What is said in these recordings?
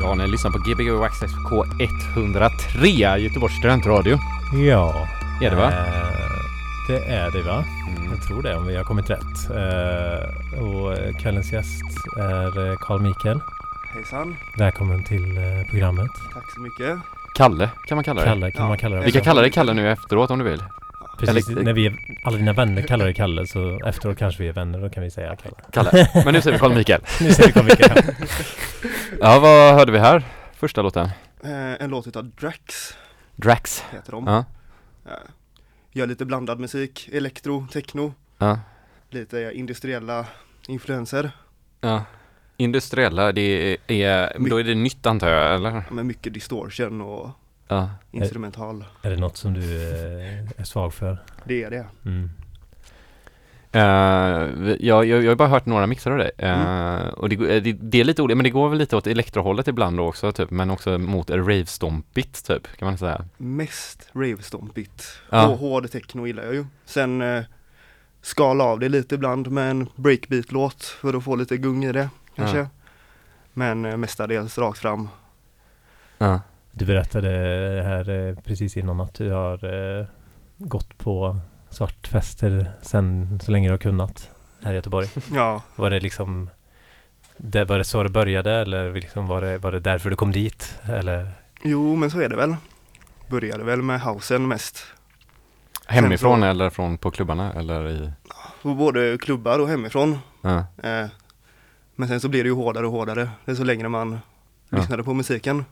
Ja, ni lyssnar på Gbg Access K103, Göteborgs studentradio. Ja. Är det va? Eh, det är det va? Mm. Jag tror det om vi har kommit rätt. Eh, och kvällens gäst är eh, Carl Mikael. Hejsan, Välkommen till eh, programmet. tack så mycket. Kalle kan man kalla det. Kalle kan Ja. man kalla det Vi kan kalla dig Kalle nu efteråt om du vill. Precis, eller- när vi är, alla dina vänner kallar dig Kalle så efteråt kanske vi är vänner, då kan vi säga Kalle. Kalle. Men nu säger vi Carl Mikael. Nu säger vi Carl Mikael. Ja, vad hörde vi här? Första låten? Eh, en låt utav Drax Drax. heter de. Ja. Eh, gör lite blandad musik, elektro, techno, Ja. lite industriella influenser. ja. Industriella, det är, då är det nytt antar jag, eller? Med mycket distortion och Ja. instrumental. är det något som du eh, är svag för? Det är det. Mm. Vi- jag, jag, jag har bara hört några mixar av dig. Eh, Mm. Och det, det, det är lite olika, men det går väl lite åt elektrohållet ibland då också typ, men också mot rave-stompigt typ, kan man säga. Mest ravestompigt. Ja. Och hård techno gillar jag ju. Sen eh, skala av det lite ibland med en breakbeat-låt för att få lite gung i det kanske. Ja. Men eh, mestadels rakt fram. Ja. Du berättade här eh, precis innan att du har eh, gått på svartfester sen så länge du har kunnat här i Göteborg. Ja, Var det liksom det, var det så det började eller liksom var, det, var det därför du kom dit? Eller? jo men så är det väl. Började väl med housen mest. Hemifrån så- eller från på klubbarna eller i? Både klubbar och hemifrån. Ja. Eh, men sen så blir det ju hårdare och hårdare. Det är så längre man Ja. lyssnade på musiken.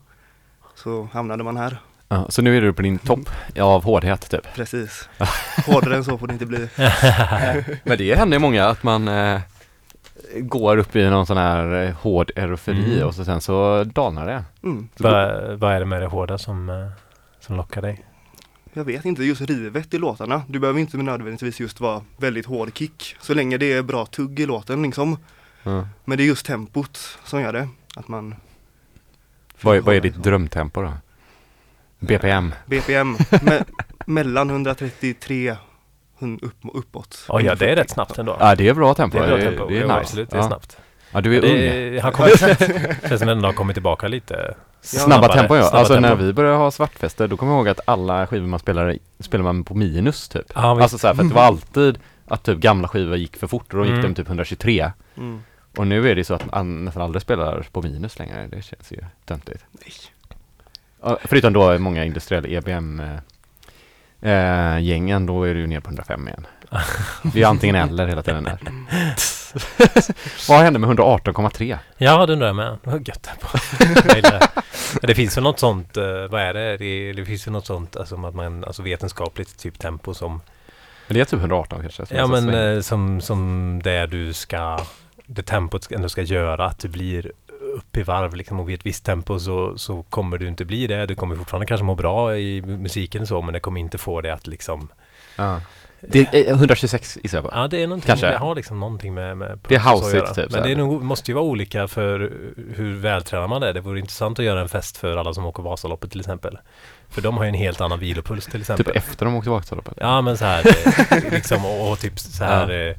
Så hamnade man här. Ja, så nu är du på din topp av hårdhet typ? Precis. Hårdare än så får det inte bli. Men det händer ju många att man eh, går upp i någon sån här eh, hård eroferi Mm. och så sen så dalnar det. Mm. Vad, vad är det med det hårda som, eh, som lockar dig? Jag vet inte, just rivet i låtarna. Du behöver inte nödvändigtvis just vara väldigt hård kick. Så länge det är bra tugg i låten liksom. Ja. Men det är just tempot som gör det. Att man Vad, är, vad är ditt drömtempo då? BPM? BPM me mellan 133 hun- upp, uppåt. Oj, ja det är rätt snabbt ändå. Ja det är bra tempo. det är bra tempo. Det är Jo, nice. absolut, det är snabbt. Ja du är ung. Det har kommit, känns som den har kommit tillbaka lite. Snabba snabbare- tempo ja. snabba Alltså när tempo. vi började ha svartfester då kommer jag ihåg att alla skivor man spelade spelar man på minus typ. Visst. Alltså så här, för att det var alltid att typ gamla skivor gick för fort och då gick Mm. de typ 123. Mm. Och nu är det så att man nästan aldrig spelar på minus längre. Det känns ju töntigt. Nej. Ja, Förutom då många industriella EBM eh, eh, då är det ju ner på 105 igen. Det är antingen eller hela tiden där. Vad hände med 118,3? Ja, det undrar jag med. Vad gött tempo. Jag gillar det. Det finns ju något sånt, eh, vad är det? Det, det finns ju något sånt, alltså att man, alltså vetenskapligt typ tempo som, Men det är typ 118 kanske. ja men som, som det du ska, det tempot ändå ska göra att du blir upp i varv liksom och vid ett visst tempo så, så kommer du inte bli det. Du kommer fortfarande kanske må bra i musiken så, men det kommer inte få det att liksom, ja. Det är 126 gissar jag på. ja det är någonting, Kanske. det har liksom någonting med, med Det är houseigt typ, Men det är nog, måste ju vara olika för hur vältränad man är. Det vore intressant att göra en fest för alla som åker Vasaloppet till exempel. För de har ju en helt annan vilopuls till exempel. Typ efter de åkte tillbaka till loppet. Ja men så här eh, liksom och, och typ så här eh,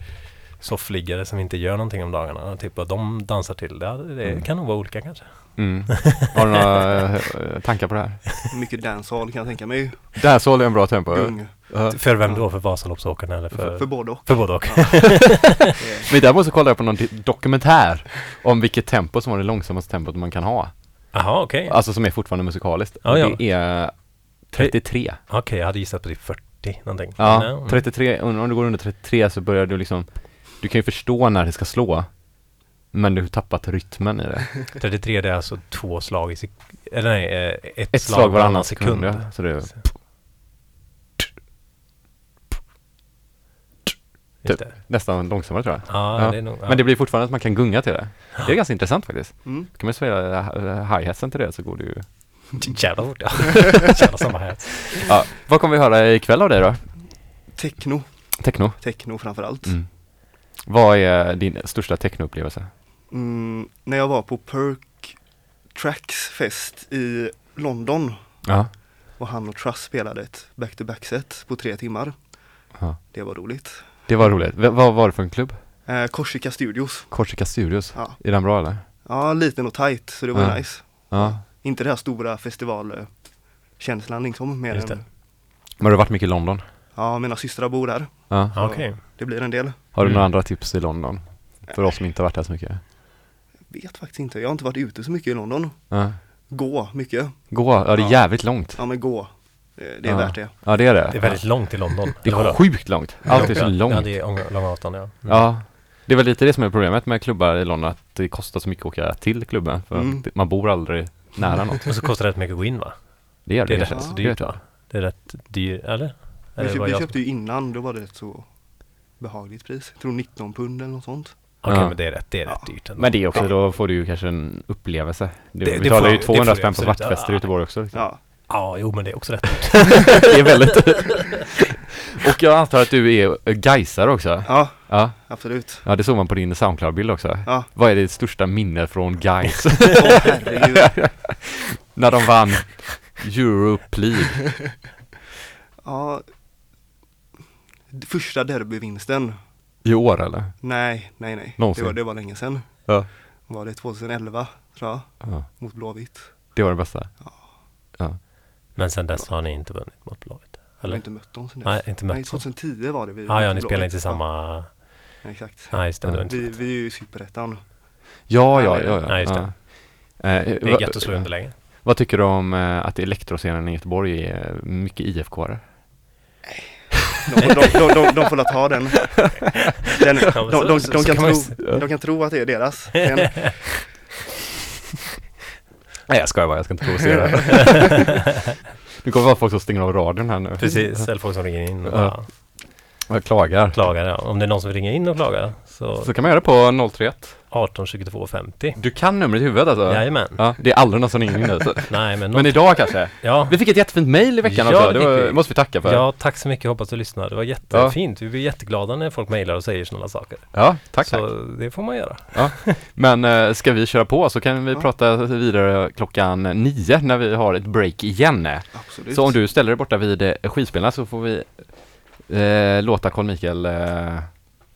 soffliggare som inte gör någonting om dagarna. Typ vad de dansar till. Ja, det Mm. kan nog vara olika kanske. Mm. Har du några eh, tankar på det här? Mycket dancehall kan jag tänka mig. Dancehall är en bra tempo. Gung. Ja. För vem då? För Vasaloppsåkarna eller för? För, för både och. för både och. Men däremot så kollade jag på någon dokumentär om vilket tempo som var det långsammaste tempot man kan ha. Jaha okej. Alltså som är fortfarande musikaliskt. Ja, Och ja. Det är 33. Okej jag hade gissat på typ 40 någonting. Ja, mm. 33. Om om du går under 33 så börjar du liksom Du kan ju förstå när det ska slå. Men du har tappat rytmen i det. 33 det är alltså två slag i sek- Eller nej, eh, ett, Ett slag varannan sekund. ja. Så det är Just Typ. nästan långsammare tror jag. Ja, Ja. det är nog, ja. Men det blir fortfarande att man kan gunga till det. Det är ganska intressant faktiskt. Mm. Kan man spela eh, hi-hatsen till det så går det ju Jävla fort ja. Jävla samma här. Ja, vad kommer vi höra ikväll av dig då? Techno. Techno? Techno framförallt. Mm. Vad är din största technoupplevelse? Mm, när jag var på Perk Tracks fest i London Ja. och han och Truss spelade ett back-to-back set på tre timmar. ja. Det var roligt. Det var roligt. V- vad var det för en klubb? Eh, Korsika Studios. Korsika Studios. Ja. Är den bra eller? ja, liten och tight så det var Ja. nice. Ja. Inte det här stora festivalkänslan liksom. Mer Just än. Men har du varit mycket i London? Ja, mina systrar bor där. Ja. Så Okej. Det blir en del. Har du Mm. några andra tips i London? För oss som inte har varit där så mycket? Vet faktiskt inte. Jag har inte varit ute så mycket i London. Ja. Gå mycket. Gå, ja det är Ja. jävligt långt. Ja men gå. Det, det är Ja. värt det. Ja det är det. Det är väldigt långt till London. Det Eller vadå? är sjukt långt. Allt är så Ja, långt. det är ång- långa avstånd ja. Mm. Ja. Det är väl lite det som är problemet med klubbar i London, att det kostar så mycket att åka till klubben. För Mm. att man bor aldrig nära något. Och så kostar det rätt mycket att gå in va? Det gör Det är det. rätt Ja. så Det dyrt jag. va? Det är rätt dyrt, eller? Vi, Eller köp, vad vi jag- köpte ju innan, då var det ett så behagligt pris. Jag tror 19 pund eller något sånt. Okej Ja. men det är rätt, det är rätt Ja. dyrt ändå. Men det är också, då får du ju kanske en upplevelse. Det, Det- betalar får- ju det 200 får du spänn på svartfester i Ja. Göteborg också. Liksom. Ja, Ja, jo men det är också rätt dyrt. det är väldigt Och jag antar att du är eh, Gaisare också? ja Ja. absolut. Ja, det såg man på din Soundcloud-bild också. Ja. Vad är ditt största minne från Gais? Herregud. När de vann Europe League. Ja. Första derbyvinsten. I år eller? Nej, nej, nej. Det var, det var länge sedan. Ja. Var det 2011 tror jag, ja. mot Blåvitt. Det var det bästa. Men sen dess har ni inte vunnit mot Blåvitt? Jag har Eller? inte mött dem sen dess. Nej, inte Nej, mött dem. 2010 var det vi Ah, ja, ni spelar Blåvitt. inte samma... Ja, exakt. Nej, just det. Ja. Vi, vi är ju Superettan. Ja, ja, ja. Ja, just det. ja. Eh, Det är gött att slå underläge. Vad tycker du om eh, att elektroscenen i Göteborg är mycket IFK-are? De, de, de, de, får ta den. den Ja, de, de, kan tro, de kan tro att det är deras. Men, Nej, jag skojar bara. Jag ska inte provocera. nu kommer vara folk som stänger av radion här nu. Precis, eller folk som ringer in och Ja. bara Jag klagar. klagar. Ja. Om det är någon som ringer in och klagar så Så kan man göra på 031. 18 22 50. Du kan numret i huvudet alltså? Jajamän. Ja, det är aldrig någon som ringer in alltså. Nej men, Men idag kanske? ja, Vi fick ett jättefint mail i veckan Ja, också. det Det var, vi. måste vi tacka för. ja, tack så mycket. Hoppas du lyssnar. Det var jättefint. Vi blir jätteglada när folk mejlar och säger sådana saker. Ja, tack, så tack. det får man göra. Men eh, ska vi köra på så kan vi Ja. prata vidare klockan nio när vi har ett break igen. absolut. Så om du ställer dig borta vid eh, skivspelarna så får vi eh, låta Carl Mikael eh,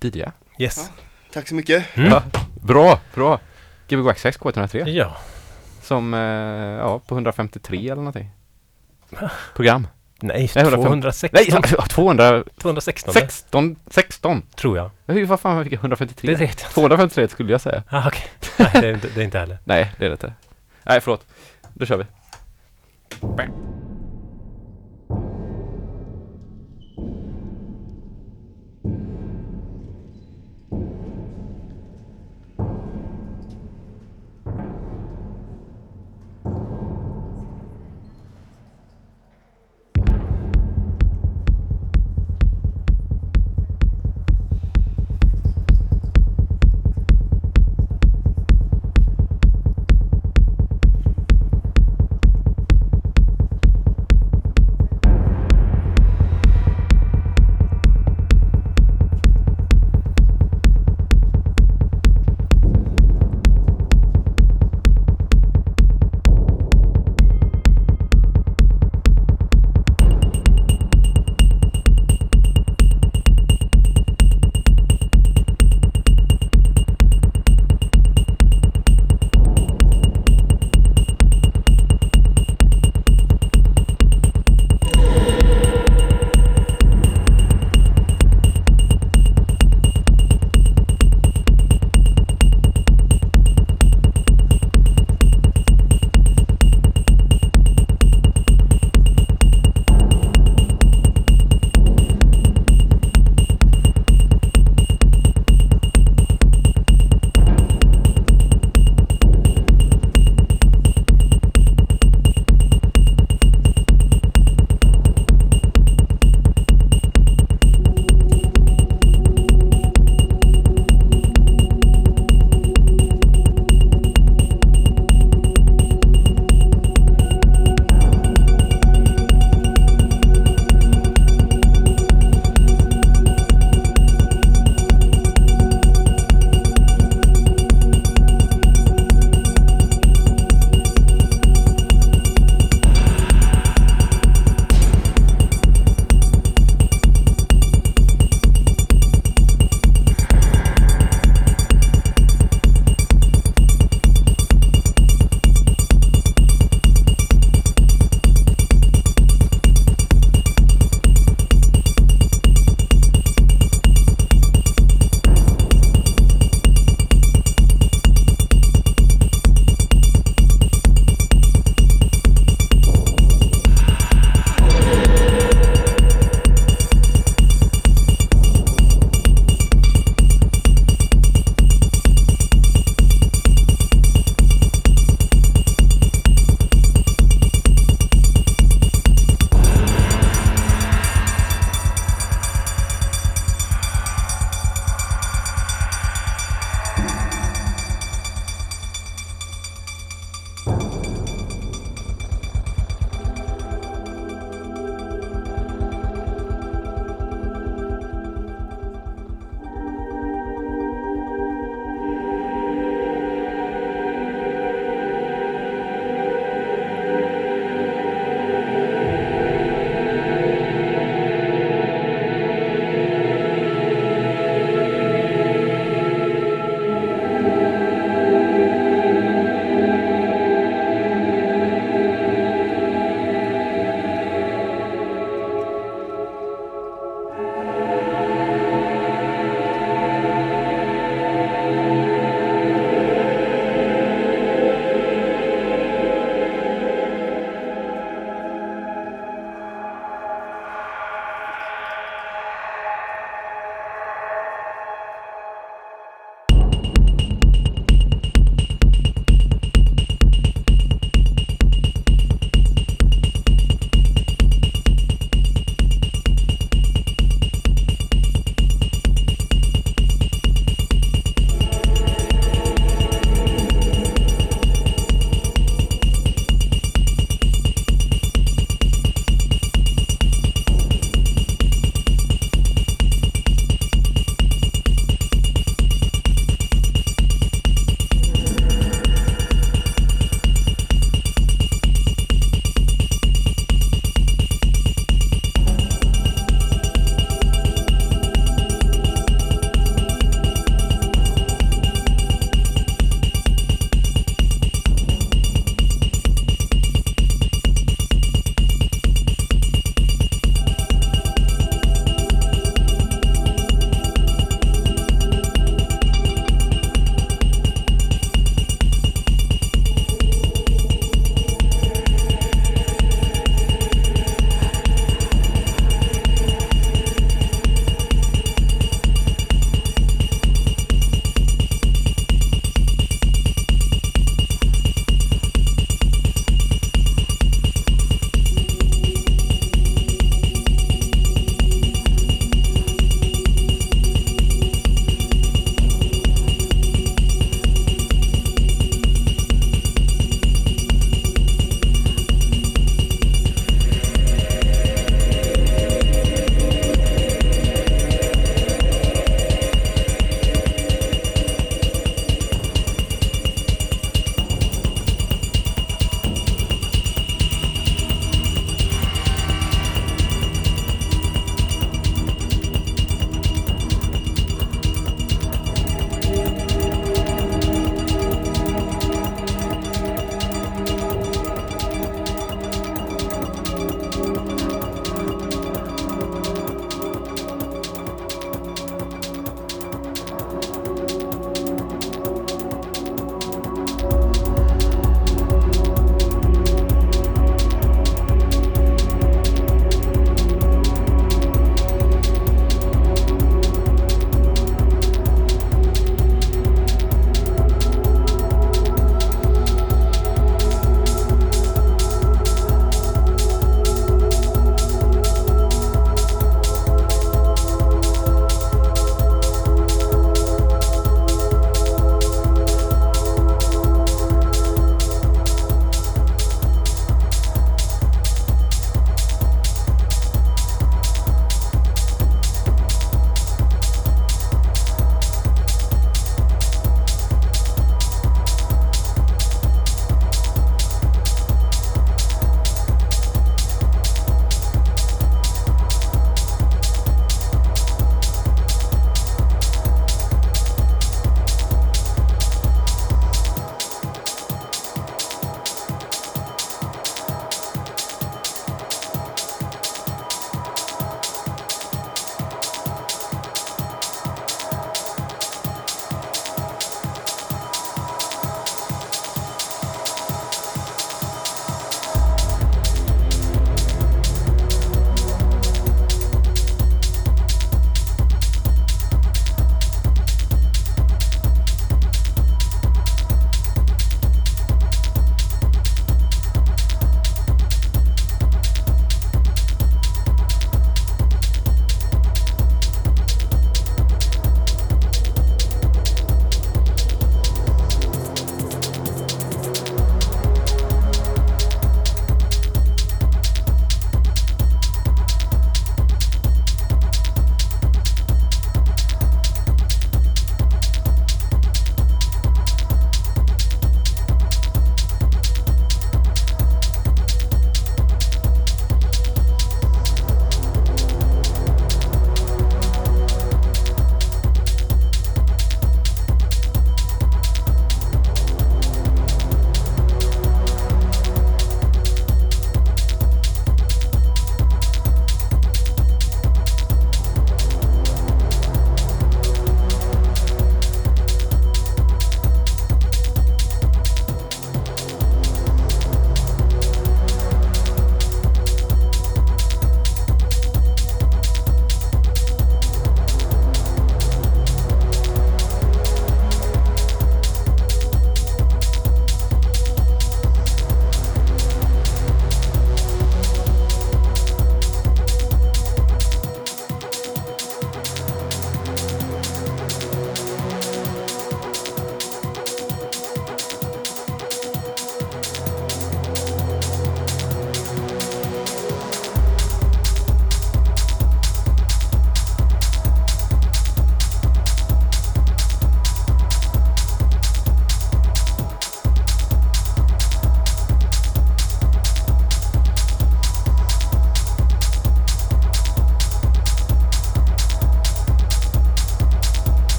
DJa. Yes. Tack så mycket. Mm. Ja. Bra, bra! Gbg Waxax K103 Ja. som, eh, ja, på 153 eller någonting. Program. Nej, Nej, 105. 216. Nej, 216 216 16! tror jag. Hur, vad fan fick jag 153? Det vet jag. 253 skulle jag säga. Ah, Okej. Nej, det är, inte, det är inte heller. Nej, det är det inte. Nej, förlåt. Då kör vi.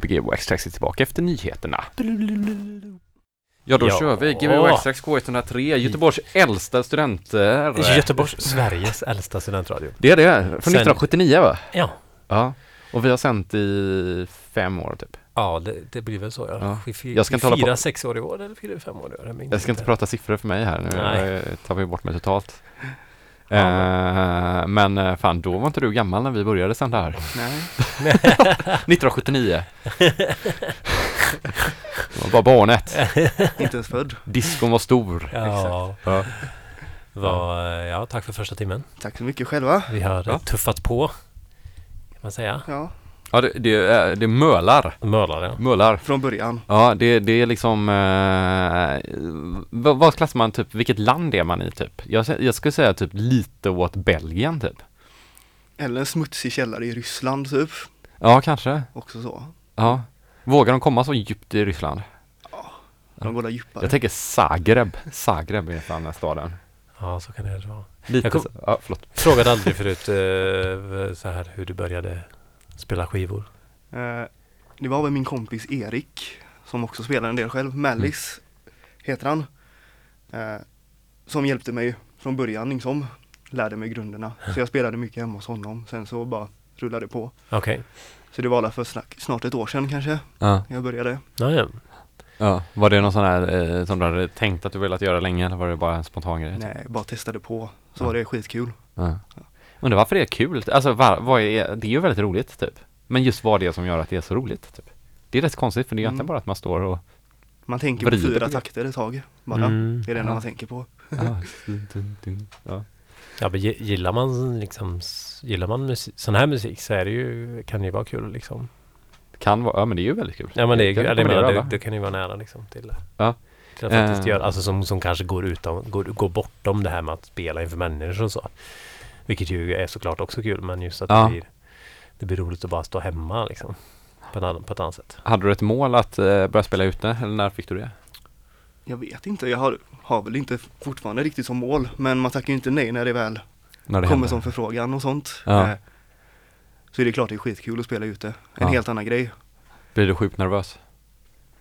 Gbg Waxtrax är tillbaka efter nyheterna. Ja, då Ja. kör vi. Gbg Waxtrax K103, Göteborgs äldsta studenter. Göteborgs, Sveriges äldsta studentradio. Det är det, från Sen- 1979 va? Ja. Ja. Och vi har sänt i fem år typ. Ja, det, det blir väl så. Ja. Ja. Vi, Jag ska vi inte firar på- sex år i år eller firar vi fem år i år? Jag Jag ska inte prata siffror för mig här nu, Nej. jag tar vi bort mig totalt. Ja, Eh, men eh, fan, då var inte du gammal när vi började sända här. Nej, 1979. Det var bara barnet. inte ens född. Diskon var stor. Ja. Ja. Var, ja, tack för första timmen. Tack så mycket själva. Vi har Ja. tuffat på. Kan man säga. Ja, Ja, det, det, är- det mölar. Mölare. Mölar. från början. Ja, det, det är liksom... Eh, vad, klassar man typ? Vilket land är man i typ? Jag, jag skulle säga typ lite åt Belgien typ. Eller en smutsig källare i Ryssland typ. Ja, kanske. Också så. Ja. Vågar de komma så djupt i Ryssland? De går där djupare. Jag tänker Zagreb. Zagreb är fan den staden. Ja, så kan det vara. Lite Jag kom- så, ja, förlåt. Frågade aldrig förut eh, så här hur du började spela skivor. Eh, det var väl min kompis Erik som också spelar en del själv. Mallis heter han. Eh, som hjälpte mig från början liksom. Lärde mig grunderna. Så jag spelade mycket hemma hos honom. Sen så bara rullade det på. Okej. Så det var alla för snart ett år sedan kanske Ja. jag började. Ja, ja. ja. Var det någon sån här eh, som du hade tänkt att du velat göra länge eller var det bara en spontan grej? Nej, bara testade på. Så Ja. var det skitkul. Ja. Undrar varför det är kul? Alltså var, vad är, det är ju väldigt roligt typ. Men just vad det är som gör att det är så roligt typ. Det är rätt konstigt för det är egentligen Mm. bara att man står och Man tänker på fyra det. takter ett tag bara. Mm. Det är det enda Ja. man tänker på. ja, ja. Men gi- gillar man liksom Gillar man musik, sån här musik så är det ju, kan det ju vara kul liksom. Kan vara, ja men det är ju väldigt kul. Ja men det, är, kan ja, det, rekommendera menar, det, det kan ju vara nära liksom till, Ja. till att faktiskt Eh. göra, alltså som, som kanske går utan, går, går bortom det här med att spela inför människor och så. Vilket ju är såklart också kul men just att Ja. det, blir, det blir roligt att bara stå hemma liksom. På ett, annat, på ett annat sätt. Hade du ett mål att eh, börja spela ute eller när fick du det? Jag vet inte, jag har, har väl inte fortfarande riktigt som mål. Men man tackar ju inte nej när det väl När det kommer hände? som förfrågan och sånt. Ja. Eh, Så är det klart det är skitkul att spela ute. En Ja. helt annan grej. Blir du sjukt nervös?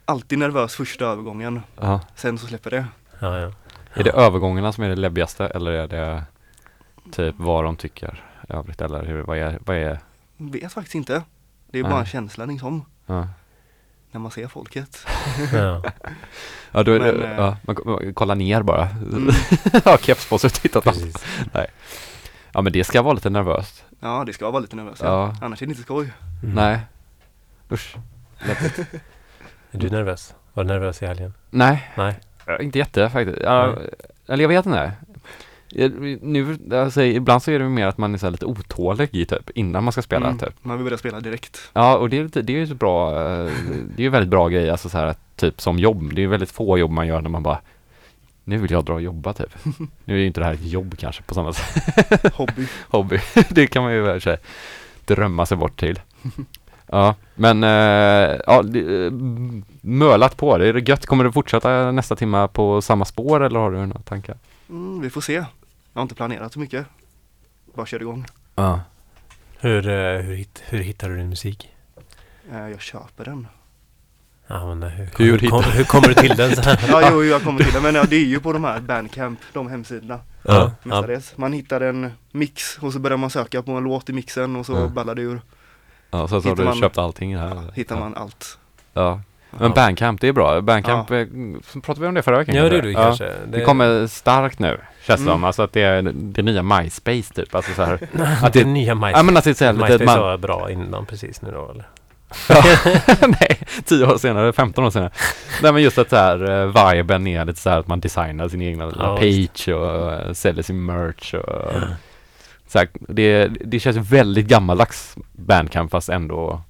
Alltid nervös första övergången. Ja. Sen så släpper det. Ja, ja. Är det övergångarna som är det läbbigaste eller är det typ vad de tycker i övrigt eller hur, vad är, vad är, Vet faktiskt inte. Det är Nej. bara en känsla liksom. ja. När man ser folket. ja. Ja, då är det, Men, eh, ja, man, man kollar ner bara. Mm. ha keps på sig och titta på. Precis. Ja men det ska vara lite nervöst. Ja, det ska vara lite nervöst. Ja. Annars är det inte skoj. Mm. Nej. Usch. Är du nervös? Var du nervös i helgen? Nej, Nej. Ja, inte jätte faktiskt. Ja, eller jag vet inte. Nu, alltså, ibland så är det mer att man är så lite otålig typ innan man ska spela Mm. typ. Man vill börja spela direkt. Ja och det är, lite, det är ju bra, eh, det är ju väldigt bra grej alltså så här att, typ som jobb. Det är väldigt få jobb man gör när man bara nu vill jag dra och jobba typ. Nu är ju inte det här ett jobb kanske på samma sätt. Hobby. hobby. det kan man ju väl säga drömma sig bort till. Ja, men eh, ja, det, eh, mölat på. Det är gött. Kommer du fortsätta nästa timma på samma spår eller har du några tankar? Mm, vi får se. Jag har inte planerat så mycket. Bara kör igång. Ja. Hur, eh, hur, hitt, hur hittar du din musik? Eh, Jag köper den. Ja, men eh, hur, Hur hur, hittar- kom, hur kommer du till den? Så här? Ja, jo, jag kommer till det. Men ja, det är ju på de här Bandcamp, de hemsidorna. ja, ja. Mestadels. Man hittar en mix och så börjar man söka på en låt i mixen och så Ja. ballar det ur. Ja, så, så har Hittar du man- köpt allting här? Hittar ja. man allt. Ja. Men Bandcamp, det är bra. Bandcamp, eh, pratade vi om det förra veckan? Ja, det är du kanske. Det kommer starkt nu, känns det Mm. som. Alltså att det är det nya MySpace typ. Alltså så här. Att det det- nya MySpace. ja men att det är så här lite, MySpace man, var bra innan precis nu då eller? Nej, tio år senare, 15 år senare. Nej men just att så här, uh, viben är lite så här att man designar sin egna Ja, page och eh, säljer sin merch och så här, det, det känns väldigt gammaldags bandcamp fast ändå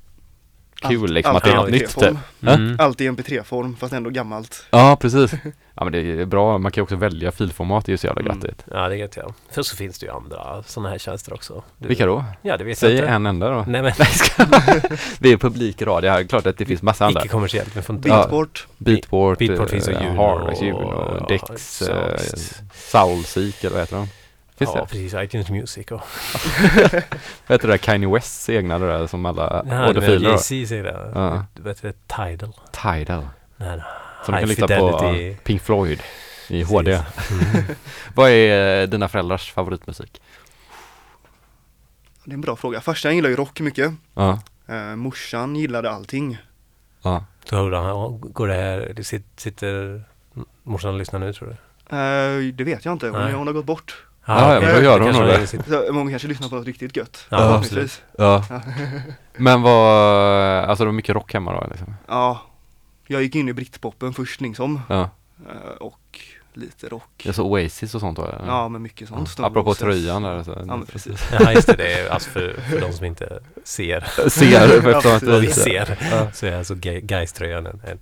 kul Allt- liksom allt att det är i något nytt MP3-form. typ. Ja? Mm. Allt i mp3-form fast ändå gammalt. Ja precis. Ja men det är bra, man kan ju också välja filformat, det är ju så jävla Mm. göttigt. Ja, det vet jag. För så finns det ju andra sådana här tjänster också. Du, Vilka då? Ja, det vet Säg jag inte. en enda då. Nej men, Nej, ska... Vi är publikradio här, klart att det finns massa andra. icke-kommersiellt. Vi får inte... Ja. Beatport. Beatport, Beatport finns och eh, Juno Harvest, och- ja, Dex, eh, Soulseek eller vad heter de? Finns ja, det? precis. iTunes Music och... Vad heter det där Kanye Wests egna det där som alla Ja, audifiler har? JC säger det. Ja. Vad heter det? Tidal. Tidal. Nej, Som du kan lyssna på. Pink Floyd i Precis. HD. Mm. Vad är eh, dina föräldrars favoritmusik? Det är en bra fråga. Farsan gillar ju rock mycket. Ja. Eh, morsan gillade allting. Ja. Så ja, går det här, det sitter morsan och lyssnar nu tror du? Eh, det vet jag inte, hon, Nej. hon har gått bort. Ja, ja, men då gör hon nog det. Så, många kanske lyssnar på något riktigt gött. Ja, Förhoppningsvis. Ja. Ja. Men vad, alltså det var mycket rock hemma då liksom? Ja, jag gick in i britpopen först liksom. Ja. Eh, och lite rock. Jag så Oasis och sånt då? eller? Ja, men mycket sånt. Stone Apropå Roses. tröjan där så. Ja, men precis. Ja just det, det är alltså för, för de som inte ser Ser, för eftersom att vad vi ser Ja. så är alltså Gais-tröjan en, en,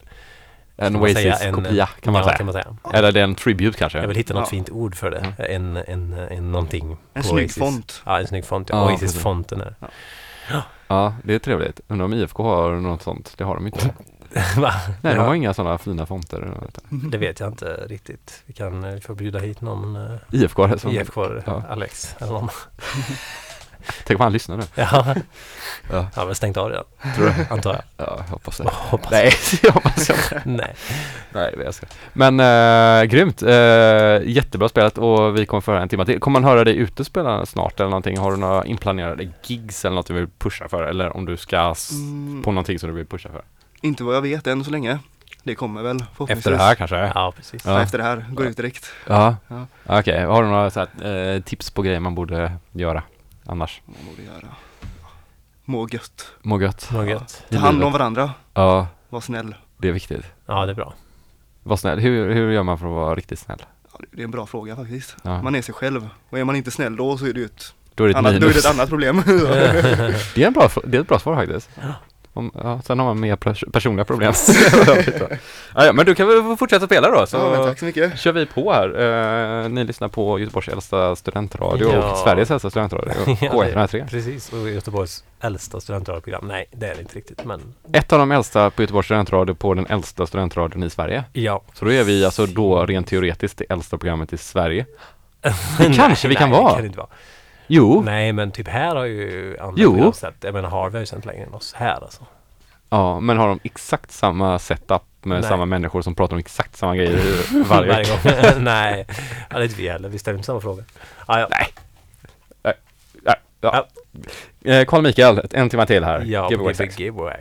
En Oasis-kopia kan man ja, säga. kan man säga. Eller det är en tribute kanske? Jag vill hitta något Ja. fint ord för det. En, en, en någonting En på snygg Oasis. font. Ja, en snygg font. Ja, Ja, Oasis-fonten är. Ja, det är trevligt. Undrar om IFK har något sånt? Det har de inte. Va? Nej, de Ja, har inga sådana fina fonter. Det vet jag inte riktigt. Vi kan eh, får bjuda hit någon uh, IFK har det som... IFK, ja. Alex eller någon. Tänk om han lyssnar nu. Ja, Ja, han har väl stängt av redan. tror du? Antar jag. Ja, jag hoppas det. Hoppas. Nej, jag hoppas jag. Nej. Nej, jag ska. Men äh, grymt. Äh, jättebra spelat och vi kommer föra en timme till. Kommer man höra dig ute spela snart eller någonting? Har du några inplanerade gigs eller något du vill pusha för? Eller om du ska Mm, på någonting som du vill pusha för? inte vad jag vet än så länge. Det kommer väl. Efter det här kanske? Ja. Precis. Ja, efter det här, går ut direkt. ja. Ja. Okej, har du några så här, eh, tips på grejer man borde göra annars? Vad borde jag göra? Må gött. Må gött. Vad gött. Ta hand om varandra. Ja, Var snäll. det är viktigt. Ja, det är bra. Var snäll. Hur, hur gör man för att vara riktigt snäll? Ja, det är en bra fråga faktiskt. Ja. Man är sig själv. Och är man inte snäll då så är det ju ett, Då är det ett annat, då är minus. det ett annat problem. Det är, en bra, det är ett bra svar faktiskt. Om, ja, sen har man mer pers- personliga problem. ja, ja, men du kan väl fortsätta spela då, så ja, tack så mycket. kör vi på här. Eh, ni lyssnar på Göteborgs äldsta studentradio Ja. och Sveriges äldsta studentradio, Ja, K103. Precis, och Göteborgs äldsta studentradioprogram. Nej, det är det inte riktigt, men Ett av de äldsta på Göteborgs studentradio på den äldsta studentradion i Sverige. ja. Så då är vi alltså då rent teoretiskt det äldsta programmet i Sverige. Det kanske vi kan vara. Det kan det inte vara. Jo, Nej, men typ här har ju andra Jo. sett. Jag menar, Harvey har ju sänt längre än oss här alltså. ja, men har de exakt samma setup med Nej. samma människor som pratar om exakt samma grejer varje Varje gång. Nej, ja, det är inte vi heller. Vi ställer inte samma fråga. Ah, ja. Nej. Ja. Eh, Carl Mikael, en timme till här. Ja, Giveaway Give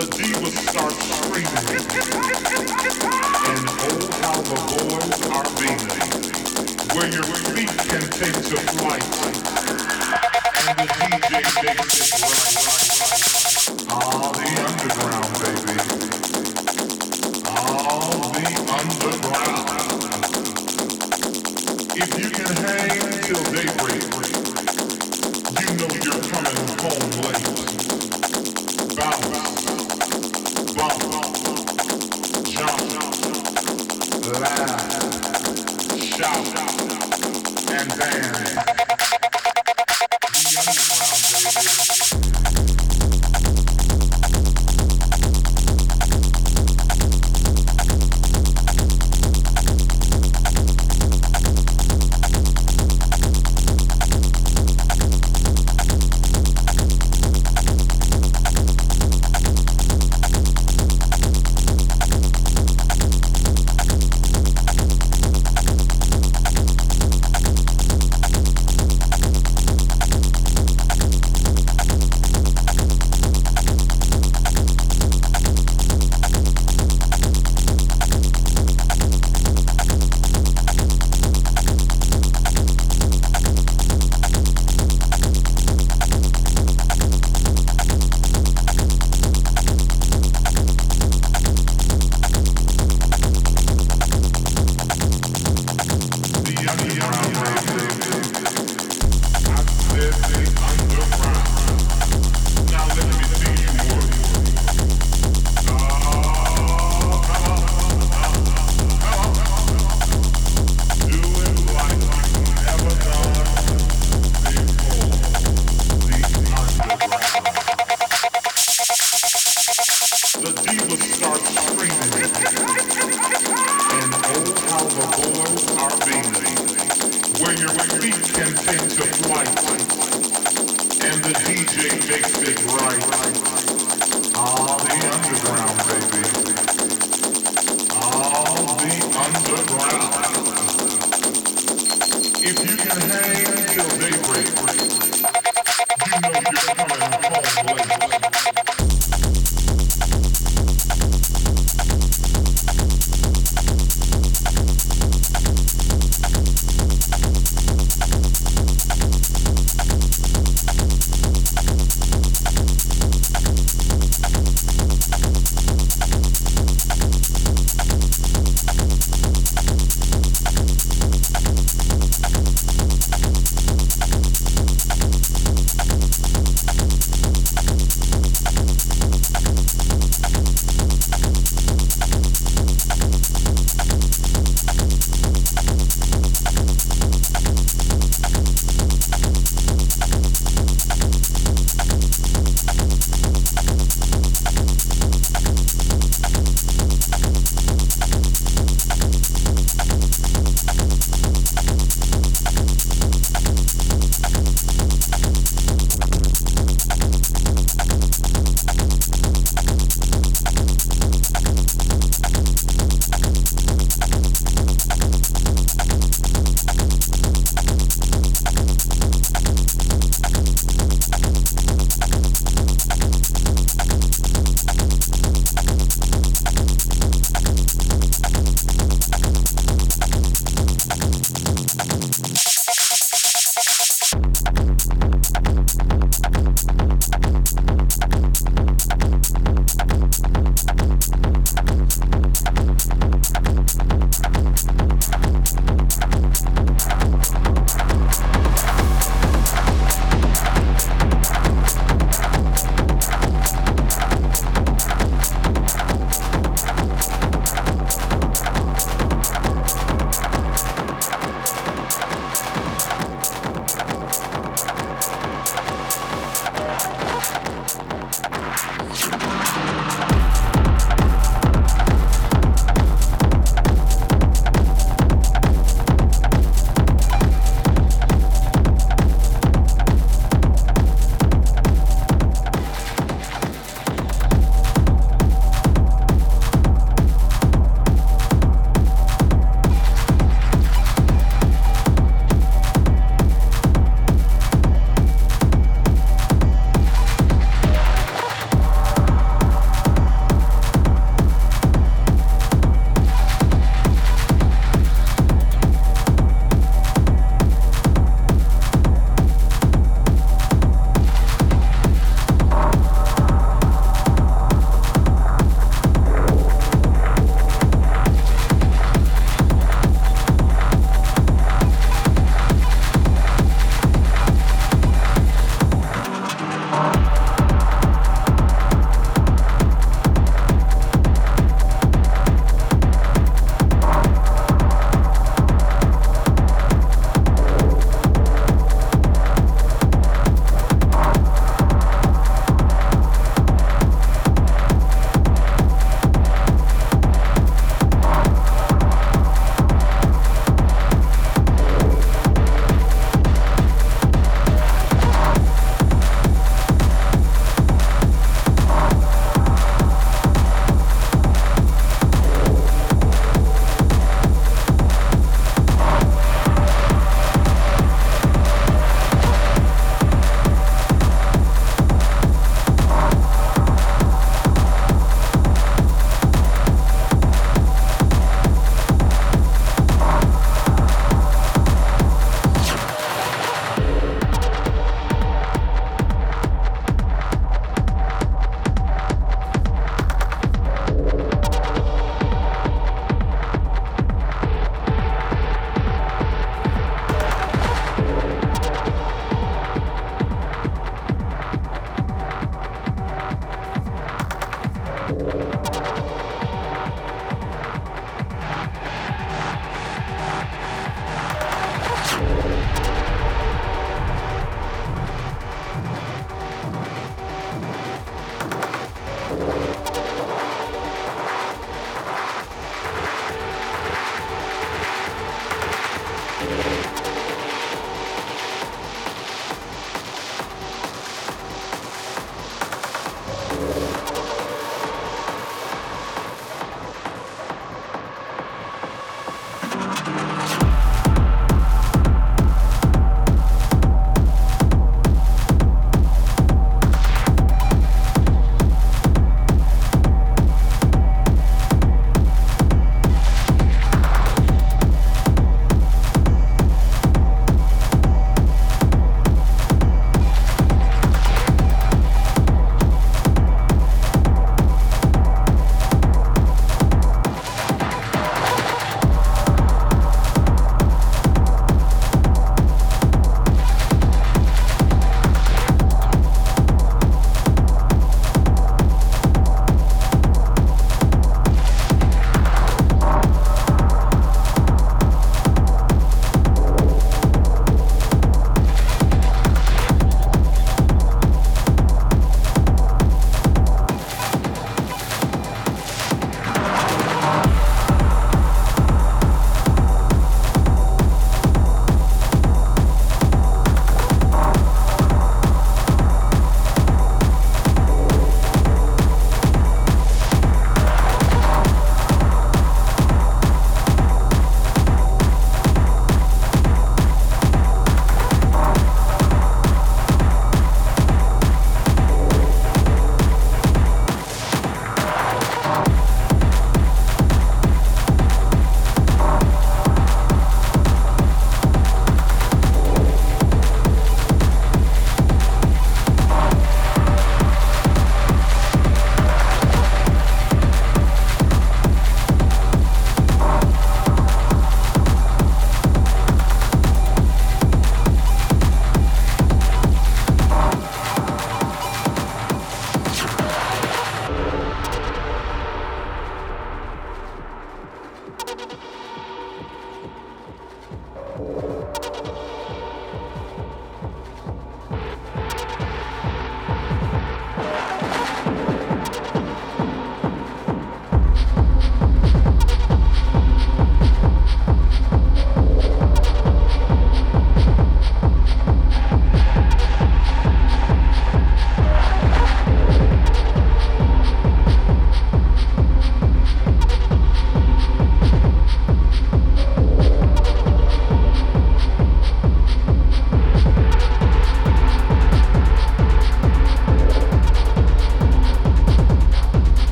the divas start screaming. And oh, all the boys are beaming. Where your feet can take to flight. And the DJ makes it right, right, right.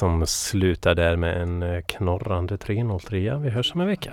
Som slutar där med en eh, knorrande 303. Vi hörs om en vecka.